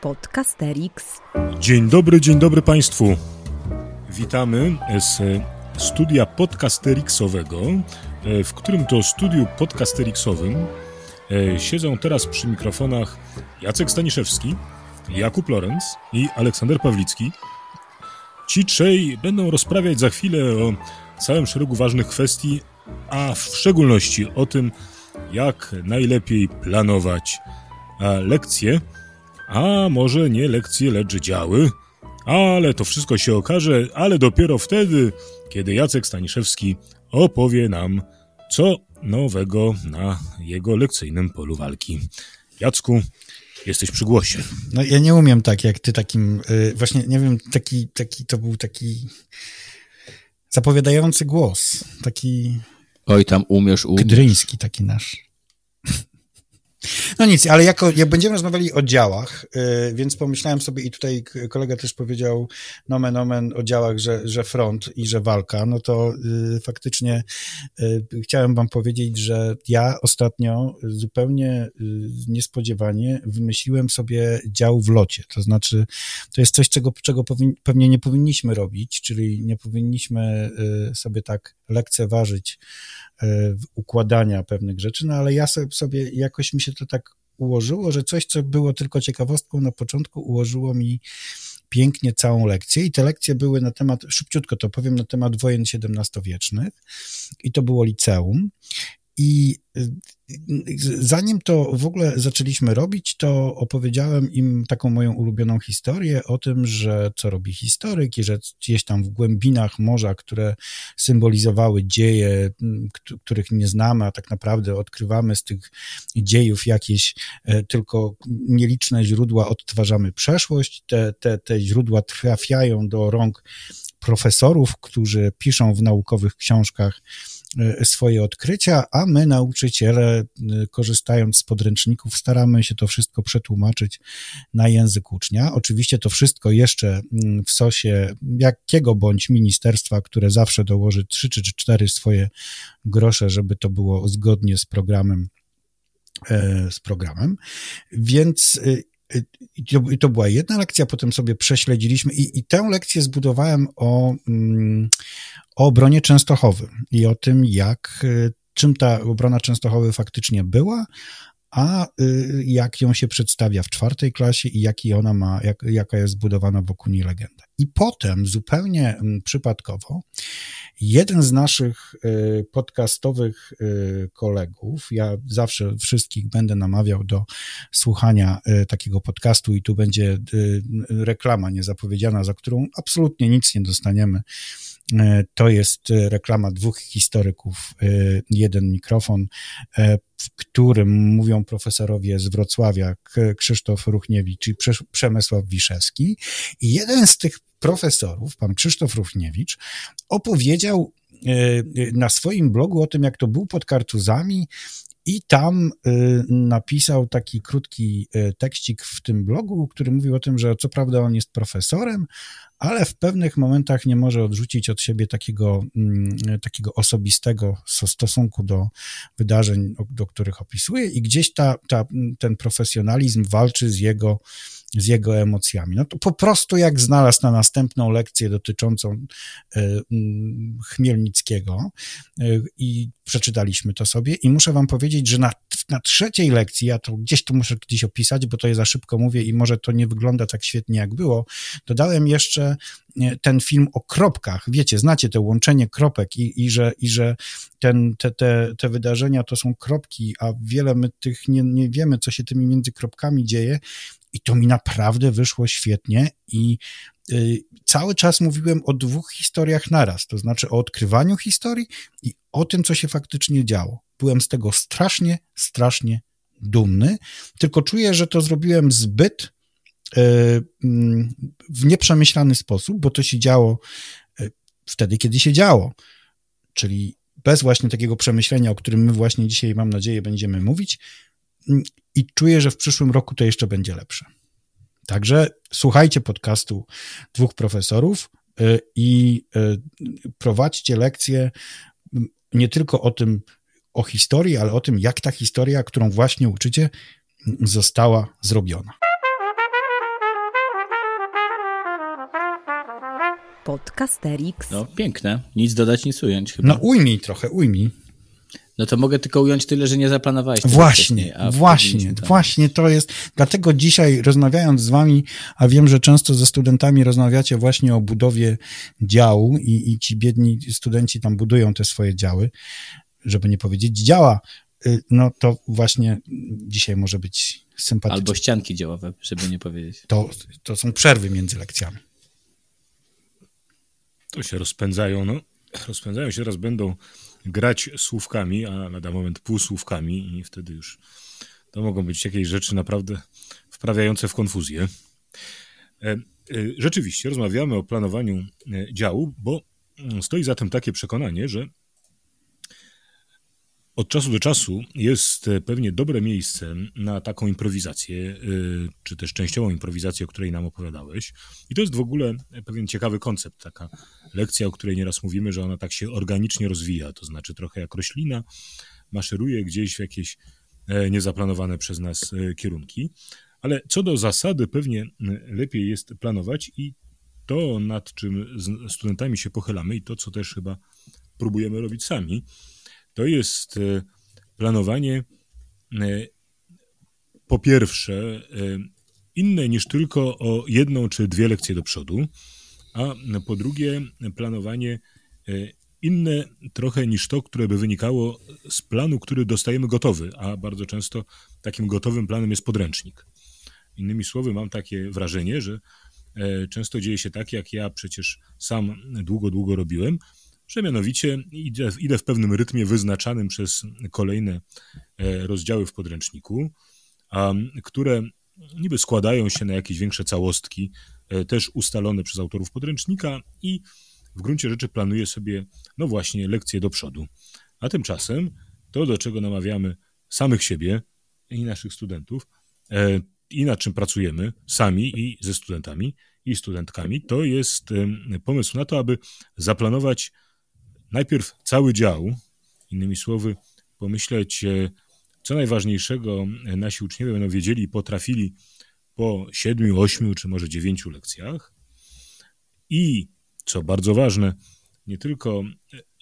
Podcasterix. Dzień dobry, dzień dobry Państwu. Witamy z studia podcasterixowego, w którym to studiu podcasterixowym e, siedzą teraz przy mikrofonach Jacek Staniszewski, Jakub Lorenz i Aleksander Pawlicki. Ci trzej będą rozprawiać za chwilę o całym szeregu ważnych kwestii, a w szczególności o tym, jak najlepiej planować lekcje, a może nie lekcje, lecz działy. Ale to wszystko się okaże, ale dopiero wtedy, kiedy Jacek Staniszewski opowie nam, co nowego na jego lekcyjnym polu walki. Jacku, jesteś przy głosie. No ja nie umiem tak, jak ty takim, yy, właśnie nie wiem, taki, taki, to był taki zapowiadający głos, taki... Oj, tam umiesz, umiesz. Taki nasz. No nic, ale jako, jak będziemy rozmawiali o działach, yy, więc pomyślałem sobie i tutaj kolega też powiedział nomen omen o działach, że, że front i że walka, no to yy, faktycznie yy, chciałem wam powiedzieć, że ja ostatnio zupełnie y, niespodziewanie wymyśliłem sobie dział w locie, to znaczy to jest coś, czego, czego pewnie nie powinniśmy robić, czyli nie powinniśmy y, sobie tak lekceważyć układania pewnych rzeczy, no ale ja sobie jakoś mi się to tak ułożyło, że coś, co było tylko ciekawostką na początku, ułożyło mi pięknie całą lekcję. I te lekcje były na temat, szybciutko to powiem, na temat wojen XVII-wiecznych i to było liceum i y, zanim to w ogóle zaczęliśmy robić, to opowiedziałem im taką moją ulubioną historię o tym, że co robi historyk i że gdzieś tam w głębinach morza, które symbolizowały dzieje, których nie znamy, a tak naprawdę odkrywamy z tych dziejów jakieś e, tylko nieliczne źródła, odtwarzamy przeszłość. Te, te, te źródła trafiają do rąk profesorów, którzy piszą w naukowych książkach swoje odkrycia, a my, nauczyciele, e, korzystając z podręczników, staramy się to wszystko przetłumaczyć na język ucznia. Oczywiście to wszystko jeszcze mm, w sosie jakiego bądź ministerstwa, które zawsze dołoży trzy czy cztery swoje grosze, żeby to było zgodnie z programem e, z programem. Więc i to, to była jedna lekcja, potem sobie prześledziliśmy i, i tę lekcję zbudowałem o, mm, o obronie Częstochowy i o tym, jak, y, czym ta obrona Częstochowy faktycznie była, a y, jak ją się przedstawia w czwartej klasie i jaki ona ma, jak, jaka jest zbudowana wokół niej legenda. I potem zupełnie mm, przypadkowo jeden z naszych y, podcastowych kolegów, ja zawsze wszystkich będę namawiał do słuchania takiego podcastu i tu będzie reklama niezapowiedziana, za którą absolutnie nic nie dostaniemy, to jest e, reklama dwóch historyków, e, jeden mikrofon, w którym mówią profesorowie z Wrocławia, Krzysztof Ruchniewicz i Przemysław Wiszewski. I jeden z tych profesorów, pan Krzysztof Ruchniewicz, opowiedział na swoim blogu o tym, jak to był pod kartuzami i tam napisał taki krótki tekścik w tym blogu, który mówił o tym, że co prawda on jest profesorem, ale w pewnych momentach nie może odrzucić od siebie takiego, mm, takiego osobistego stosunku do wydarzeń, do których opisuje, i gdzieś ta, ta, ten profesjonalizm walczy z jego z jego emocjami. No to po prostu jak znalazł na następną lekcję dotyczącą e, Chmielnickiego e, i przeczytaliśmy to sobie i muszę wam powiedzieć, że na, na trzeciej lekcji, ja to gdzieś to muszę gdzieś opisać, bo to je za szybko mówię i może to nie wygląda tak świetnie jak było, dodałem jeszcze e, ten film o kropkach. Wiecie, znacie to łączenie kropek i, i że, i że ten, te, te, te wydarzenia to są kropki, a wiele my tych nie, nie wiemy, co się tymi między kropkami dzieje i to mi naprawdę wyszło świetnie i y, cały czas mówiłem o dwóch historiach naraz, to znaczy o odkrywaniu historii i o tym, co się faktycznie działo. Byłem z tego strasznie, strasznie dumny, tylko czuję, że to zrobiłem zbyt y, mm, w nieprzemyślany sposób, bo to się działo y, wtedy, kiedy się działo, czyli bez właśnie takiego przemyślenia, o którym my właśnie dzisiaj, mam nadzieję, będziemy mówić, i czuję, że w przyszłym roku to jeszcze będzie lepsze. Także słuchajcie podcastu dwóch profesorów y, i y, prowadźcie lekcje nie tylko o tym, o historii, ale o tym, jak ta historia, którą właśnie uczycie, została zrobiona. Podcasterix. No, piękne. Nic dodać, nic ująć chyba. No, ujmij trochę, ujmij. No to mogę tylko ująć tyle, że nie zaplanowałeś tego Właśnie, a właśnie, właśnie to jest. Dlatego dzisiaj rozmawiając z wami, a wiem, że często ze studentami rozmawiacie właśnie o budowie działu i, i ci biedni studenci tam budują te swoje działy, żeby nie powiedzieć działa, y, no to właśnie dzisiaj może być sympatyczne. Albo ścianki działowe, żeby nie powiedzieć. To, to są przerwy między lekcjami. To się rozpędzają, no. Rozpędzają się, teraz będą grać słówkami, a lada moment półsłówkami i wtedy już to mogą być jakieś rzeczy naprawdę wprawiające w konfuzję. E, e, Rzeczywiście rozmawiamy o planowaniu e, działu, bo mm, stoi za tym takie przekonanie, że od czasu do czasu jest e, pewnie dobre miejsce na taką improwizację, e, czy też częściową improwizację, o której nam opowiadałeś. I to jest w ogóle pewien ciekawy koncept, taka lekcja, o której nieraz mówimy, że ona tak się organicznie rozwija, to znaczy trochę jak roślina maszeruje gdzieś w jakieś e, niezaplanowane przez nas kierunki. Ale co do zasady, pewnie lepiej jest planować i to, nad czym z studentami się pochylamy i to, co też chyba próbujemy robić sami, to jest e, planowanie e, po pierwsze e, inne niż tylko o jedną czy dwie lekcje do przodu, a po drugie planowanie inne trochę niż to, które by wynikało z planu, który dostajemy gotowy, a bardzo często takim gotowym planem jest podręcznik. Innymi słowy, mam takie wrażenie, że często dzieje się tak, jak ja przecież sam długo, długo robiłem, że mianowicie idę, idę w pewnym rytmie wyznaczanym przez kolejne e, rozdziały w podręczniku, które niby składają się na jakieś większe całostki, e, też ustalone przez autorów podręcznika i w gruncie rzeczy planuję sobie, no właśnie, lekcje do przodu. A tymczasem to, do czego namawiamy samych siebie i naszych studentów, e, i nad czym pracujemy sami i ze studentami i studentkami, to jest pomysł na to, aby zaplanować najpierw cały dział, innymi słowy, pomyśleć, co najważniejszego nasi uczniowie będą wiedzieli i potrafili po siedmiu, ośmiu czy może dziewięciu lekcjach. I co bardzo ważne, nie tylko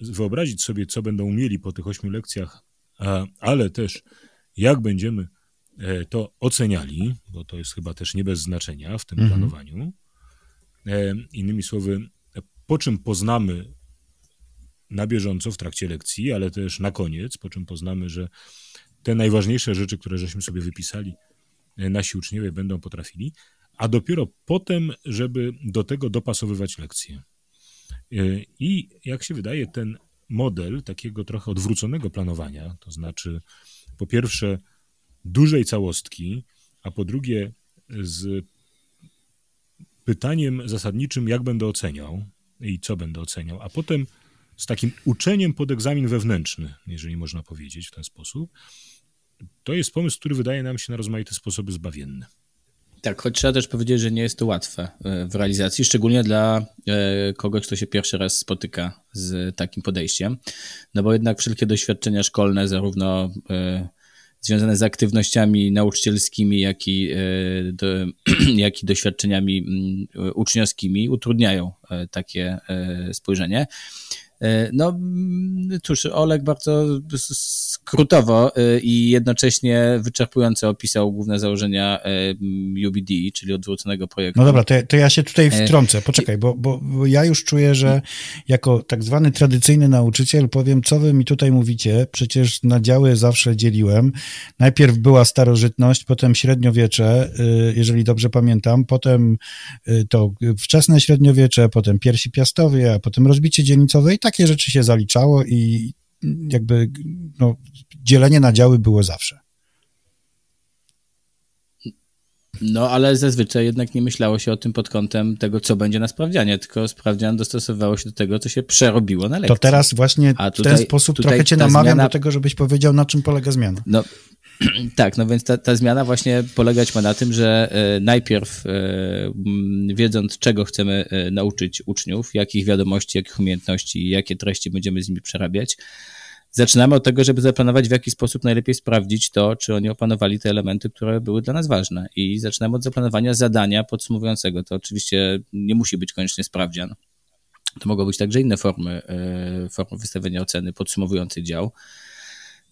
wyobrazić sobie, co będą umieli po tych ośmiu lekcjach, ale też jak będziemy e, to oceniali, bo to jest chyba też nie bez znaczenia w tym Mhm. planowaniu. E, Innymi słowy, po czym poznamy na bieżąco w trakcie lekcji, ale też na koniec, po czym poznamy, że te najważniejsze rzeczy, które żeśmy sobie wypisali, e, nasi uczniowie będą potrafili, a dopiero potem, żeby do tego dopasowywać lekcje. E, I jak się wydaje, ten model takiego trochę odwróconego planowania, to znaczy po pierwsze dużej całostki, a po drugie z pytaniem zasadniczym, jak będę oceniał i co będę oceniał, a potem z takim uczeniem pod egzamin wewnętrzny, jeżeli można powiedzieć w ten sposób, to jest pomysł, który wydaje nam się na rozmaite sposoby zbawienny. Tak, choć trzeba też powiedzieć, że nie jest to łatwe e, w realizacji, szczególnie dla e, kogoś, kto się pierwszy raz spotyka z takim podejściem. No bo jednak wszelkie doświadczenia szkolne, zarówno e, związane z aktywnościami nauczycielskimi, jak i, do, jak i doświadczeniami mm, uczniowskimi utrudniają takie spojrzenie. E, No, mm, cóż, Oleg bardzo skrótowo e, i jednocześnie wyczerpująco opisał główne założenia e, UBD, czyli odwróconego projektu. No dobra, to, ja- to ja się tutaj wtrącę. Poczekaj, bo, bo, bo ja już czuję, że jako tak zwany tradycyjny nauczyciel powiem, co wy mi tutaj mówicie. Przecież na działy zawsze dzieliłem. Najpierw była starożytność, potem średniowiecze, jeżeli dobrze pamiętam, potem to wczesne średniowiecze, potem piersi piastowie, a potem rozbicie dzielnicowe i takie rzeczy się zaliczało i jakby no, dzielenie na działy było zawsze. No, ale zazwyczaj jednak nie myślało się o tym pod kątem tego, co będzie na sprawdzianie, tylko sprawdzian dostosowywało się do tego, co się przerobiło na lekcji. To teraz właśnie A w tutaj- ten sposób trochę cię namawiam zmiana- do tego, żebyś powiedział, na czym polega zmiana. No, tak, no więc ta, ta zmiana właśnie polegać ma na tym, że e, najpierw e, wiedząc, czego chcemy e, nauczyć uczniów, jakich wiadomości, jakich umiejętności, jakie treści będziemy z nimi przerabiać, zaczynamy od tego, żeby zaplanować, w jaki sposób najlepiej sprawdzić to, czy oni opanowali te elementy, które były dla nas ważne. I zaczynamy od zaplanowania zadania podsumowującego. To oczywiście nie musi być koniecznie sprawdzian. To mogą być także inne formy, formy wystawienia oceny podsumowującej dział.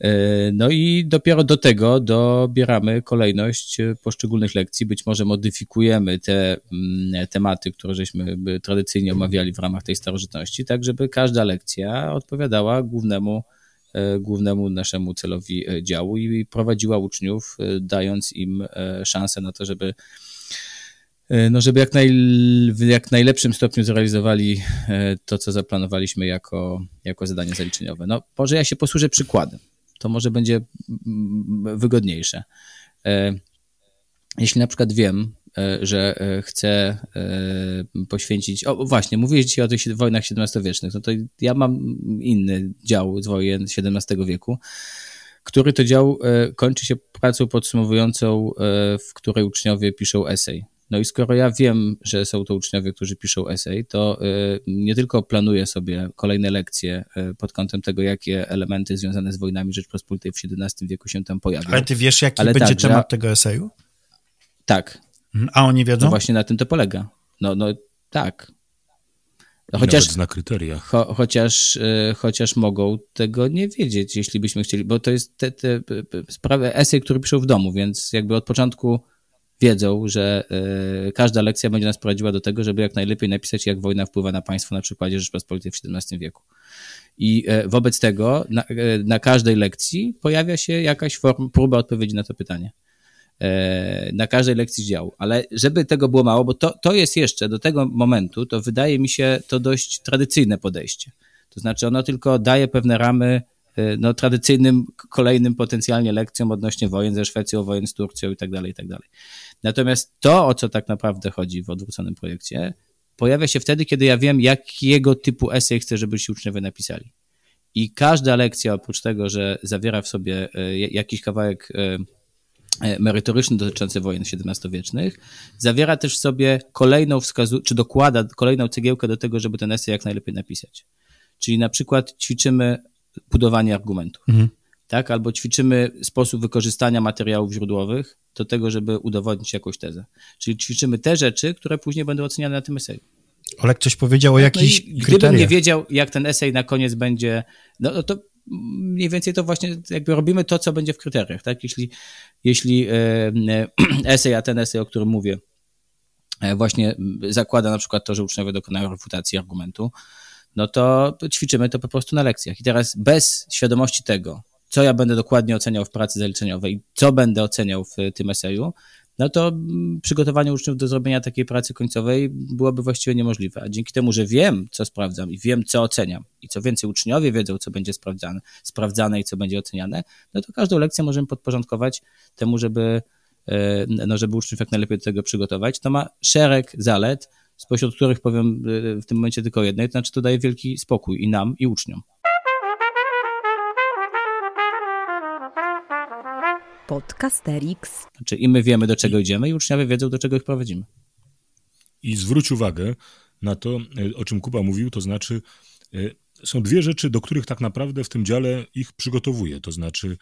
E, no i dopiero do tego dobieramy kolejność e, poszczególnych lekcji. Być może modyfikujemy te mm, tematy, które żeśmy tradycyjnie omawiali w ramach tej starożytności, tak żeby każda lekcja odpowiadała głównemu, e, głównemu naszemu celowi działu i prowadziła uczniów, dając im szansę na to, żeby no żeby jak, naj, w jak najlepszym stopniu zrealizowali to, co zaplanowaliśmy jako, jako zadanie zaliczeniowe. No, może ja się posłużę przykładem to może będzie mm, wygodniejsze. E, jeśli na przykład wiem, e, że e, chcę poświęcić. O, właśnie, mówiłeś dzisiaj o tych wojnach XVII-wiecznych. No to ja mam inny dział z wojen XVII wieku, który to dział kończy się pracą podsumowującą, w której uczniowie piszą esej. No i skoro ja wiem, że są to uczniowie, którzy piszą esej, to nie tylko planuję sobie kolejne lekcje pod kątem tego, jakie elementy związane z wojnami Rzeczpospolitej w XVII wieku się tam pojawią. Ale ty wiesz, jaki będzie temat tego eseju? Tak. A oni wiedzą? No właśnie na tym to polega. No, no tak. Chociaż, zna kryteria. Cho, chociaż, y, chociaż mogą tego nie wiedzieć, jeśli byśmy chcieli, bo to jest te, te sprawy, esej, który piszą w domu, więc jakby od początku wiedzą, że y, każda lekcja będzie nas prowadziła do tego, żeby jak najlepiej napisać, jak wojna wpływa na państwo na przykładzie Rzeczpospolitej w XVII wieku. I y, wobec tego na, y, na, każdej lekcji pojawia się jakaś forma, próba odpowiedzi na to pytanie. Na każdej lekcji z działu. Ale żeby tego było mało, bo to, to jest jeszcze do tego momentu, to wydaje mi się to dość tradycyjne podejście. To znaczy ono tylko daje pewne ramy no, tradycyjnym kolejnym potencjalnie lekcjom odnośnie wojen ze Szwecją, wojen z Turcją i tak dalej, i tak dalej. Natomiast to, o co tak naprawdę chodzi w odwróconym projekcie, pojawia się wtedy, kiedy ja wiem, jakiego typu esej chcę, żeby ci uczniowie napisali. I każda lekcja, oprócz tego, że zawiera w sobie e, jakiś kawałek e, e, merytoryczny dotyczący wojen XVII-wiecznych, zawiera też w sobie kolejną wskazu, czy dokłada kolejną cegiełkę do tego, żeby ten esej jak najlepiej napisać. Czyli na przykład ćwiczymy budowanie argumentów. Mhm tak? Albo ćwiczymy sposób wykorzystania materiałów źródłowych do tego, żeby udowodnić jakąś tezę. Czyli ćwiczymy te rzeczy, które później będą oceniane na tym eseju. Olek coś powiedział o tak, jakichś no Gdybym nie wiedział, jak ten esej na koniec będzie, no, no to mniej więcej to właśnie jakby robimy to, co będzie w kryteriach, tak? Jeśli, jeśli e, e, esej, a ten esej, o którym mówię, e, właśnie zakłada na przykład to, że uczniowie dokonają refutacji argumentu, no to ćwiczymy to po prostu na lekcjach. I teraz bez świadomości tego, co ja będę dokładnie oceniał w pracy zaliczeniowej, co będę oceniał w tym eseju, no to mm, przygotowanie uczniów do zrobienia takiej pracy końcowej byłoby właściwie niemożliwe. A dzięki temu, że wiem, co sprawdzam i wiem, co oceniam i co więcej uczniowie wiedzą, co będzie sprawdzane, sprawdzane i co będzie oceniane, no to każdą lekcję możemy podporządkować temu, żeby, e, no, żeby uczniów jak najlepiej do tego przygotować. To ma szereg zalet, spośród których powiem e, w tym momencie tylko jednej, to znaczy to daje wielki spokój i nam, i uczniom. Podcasterix. Znaczy i my wiemy, do czego idziemy i uczniowie wiedzą, do czego ich prowadzimy. I zwróć uwagę na to, e, o czym Kuba mówił, to znaczy e, są dwie rzeczy, do których tak naprawdę w tym dziale ich przygotowuje. To znaczy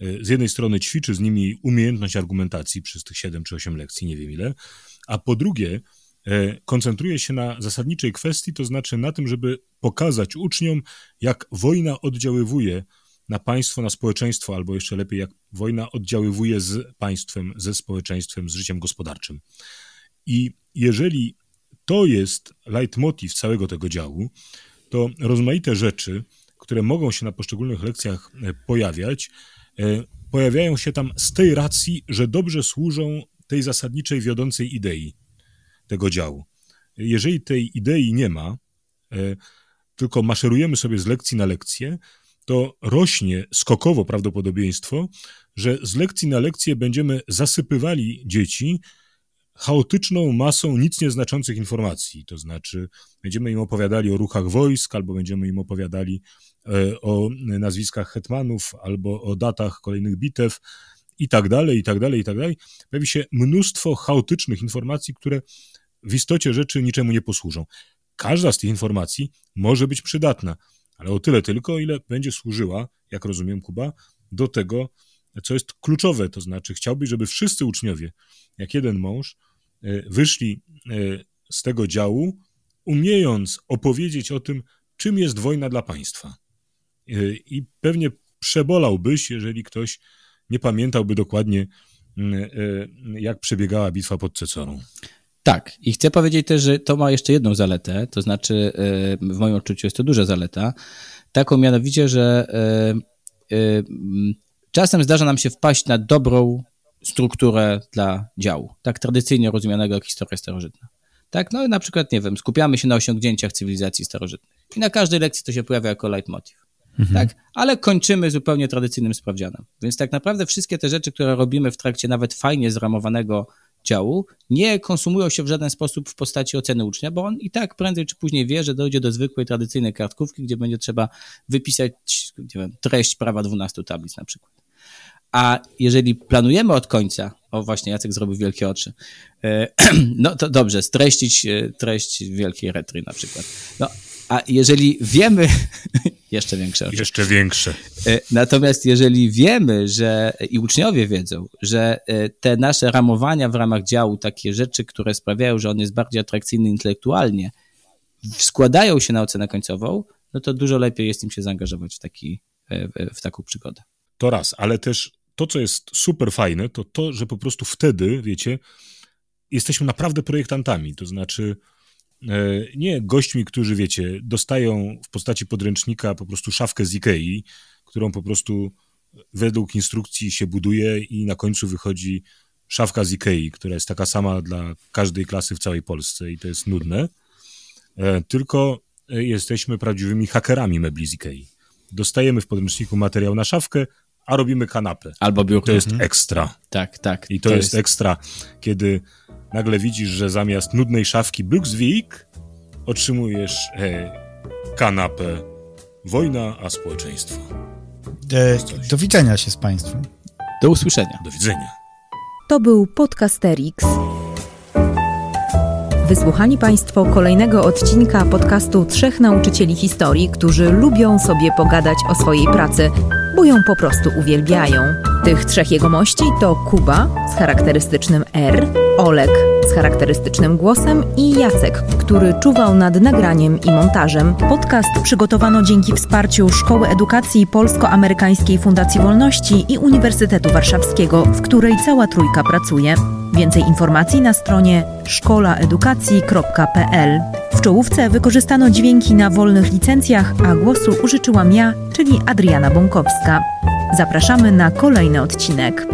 e, z jednej strony ćwiczy z nimi umiejętność argumentacji przez tych 7 czy 8 lekcji, nie wiem ile, a po drugie koncentruje się na zasadniczej kwestii, to znaczy na tym, żeby pokazać uczniom, jak wojna oddziaływuje na państwo, na społeczeństwo, albo jeszcze lepiej, jak wojna oddziaływuje z państwem, ze społeczeństwem, z życiem gospodarczym. I jeżeli to jest leitmotiv całego tego działu, to rozmaite rzeczy, które mogą się na poszczególnych lekcjach e, pojawiać, e, pojawiają się tam z tej racji, że dobrze służą tej zasadniczej, wiodącej idei tego działu. Jeżeli tej idei nie ma, e, tylko maszerujemy sobie z lekcji na lekcję, to rośnie skokowo prawdopodobieństwo, że z lekcji na lekcję będziemy zasypywali dzieci chaotyczną masą nic nieznaczących informacji. To znaczy, będziemy im opowiadali o ruchach wojsk, albo będziemy im opowiadali e, o nazwiskach hetmanów, albo o datach kolejnych bitew, i tak dalej, i tak dalej, i tak dalej. Pojawi się mnóstwo chaotycznych informacji, które w istocie rzeczy niczemu nie posłużą. Każda z tych informacji może być przydatna ale o tyle tylko, ile będzie służyła, jak rozumiem, Kuba, do tego, co jest kluczowe. To znaczy, chciałbyś, żeby wszyscy uczniowie, jak jeden mąż, e, wyszli e, z tego działu umiejąc opowiedzieć o tym, czym jest wojna dla państwa. I pewnie przebolałbyś, jeżeli ktoś nie pamiętałby dokładnie, jak przebiegała bitwa pod Cecorą. Tak, i chcę powiedzieć też, że to ma jeszcze jedną zaletę, to znaczy w moim odczuciu jest to duża zaleta, taką mianowicie, że czasem zdarza nam się wpaść na dobrą strukturę dla działu, tak tradycyjnie rozumianego jak historia starożytna. Tak, no na przykład, nie wiem, skupiamy się na osiągnięciach cywilizacji starożytnej i na każdej lekcji to się pojawia jako leitmotiv. Mhm. Tak, ale kończymy zupełnie tradycyjnym sprawdzianem. Więc tak naprawdę wszystkie te rzeczy, które robimy w trakcie nawet fajnie zramowanego działu, nie konsumują się w żaden sposób w postaci oceny ucznia, bo on i tak prędzej czy później wie, że dojdzie do zwykłej, tradycyjnej kartkówki, gdzie będzie trzeba wypisać nie wiem, treść prawa 12 tablic na przykład. A jeżeli planujemy od końca, o właśnie Jacek zrobił wielkie oczy, e, no to dobrze, streścić e, treść wielkiej retry na przykład. No, a jeżeli wiemy, jeszcze większe oczy. Jeszcze większe. E, natomiast jeżeli wiemy, że i uczniowie wiedzą, że te nasze ramowania w ramach działu, takie rzeczy, które sprawiają, że on jest bardziej atrakcyjny intelektualnie, składają się na ocenę końcową, no to dużo lepiej jest im się zaangażować w, taki, w, w taką przygodę. To raz, ale też to, co jest super fajne, to to, że po prostu wtedy, wiecie, jesteśmy naprawdę projektantami. To znaczy, e, nie gośćmi, którzy, wiecie, dostają w postaci podręcznika po prostu szafkę z Ikei, którą po prostu według instrukcji się buduje i na końcu wychodzi szafka z Ikei, która jest taka sama dla każdej klasy w całej Polsce i to jest nudne, e, tylko jesteśmy prawdziwymi hakerami mebli z Ikei. Dostajemy w podręczniku materiał na szafkę, a robimy kanapę. Albo biurko. To jest mhm. ekstra. Tak, tak. I to, to jest, jest, ekstra, kiedy nagle widzisz, że zamiast nudnej szafki Brukswick otrzymujesz e, kanapę Wojna, a społeczeństwo. E, do widzenia się z Państwem. Do usłyszenia. Do widzenia. To był Podcasterix. Wysłuchali Państwo kolejnego odcinka podcastu Trzech Nauczycieli Historii, którzy lubią sobie pogadać o swojej pracy bo ją po prostu uwielbiają. Tych trzech jegomości to Kuba z charakterystycznym R, Olek z charakterystycznym głosem i Jacek, który czuwał nad nagraniem i montażem. Podcast przygotowano dzięki wsparciu Szkoły Edukacji Polsko-Amerykańskiej Fundacji Wolności i Uniwersytetu Warszawskiego, w której cała trójka pracuje. Więcej informacji na stronie szkolaedukacji.pl. W czołówce wykorzystano dźwięki na wolnych licencjach, a głosu użyczyłam ja, czyli Adriana Bąkowska. Zapraszamy na kolejny odcinek.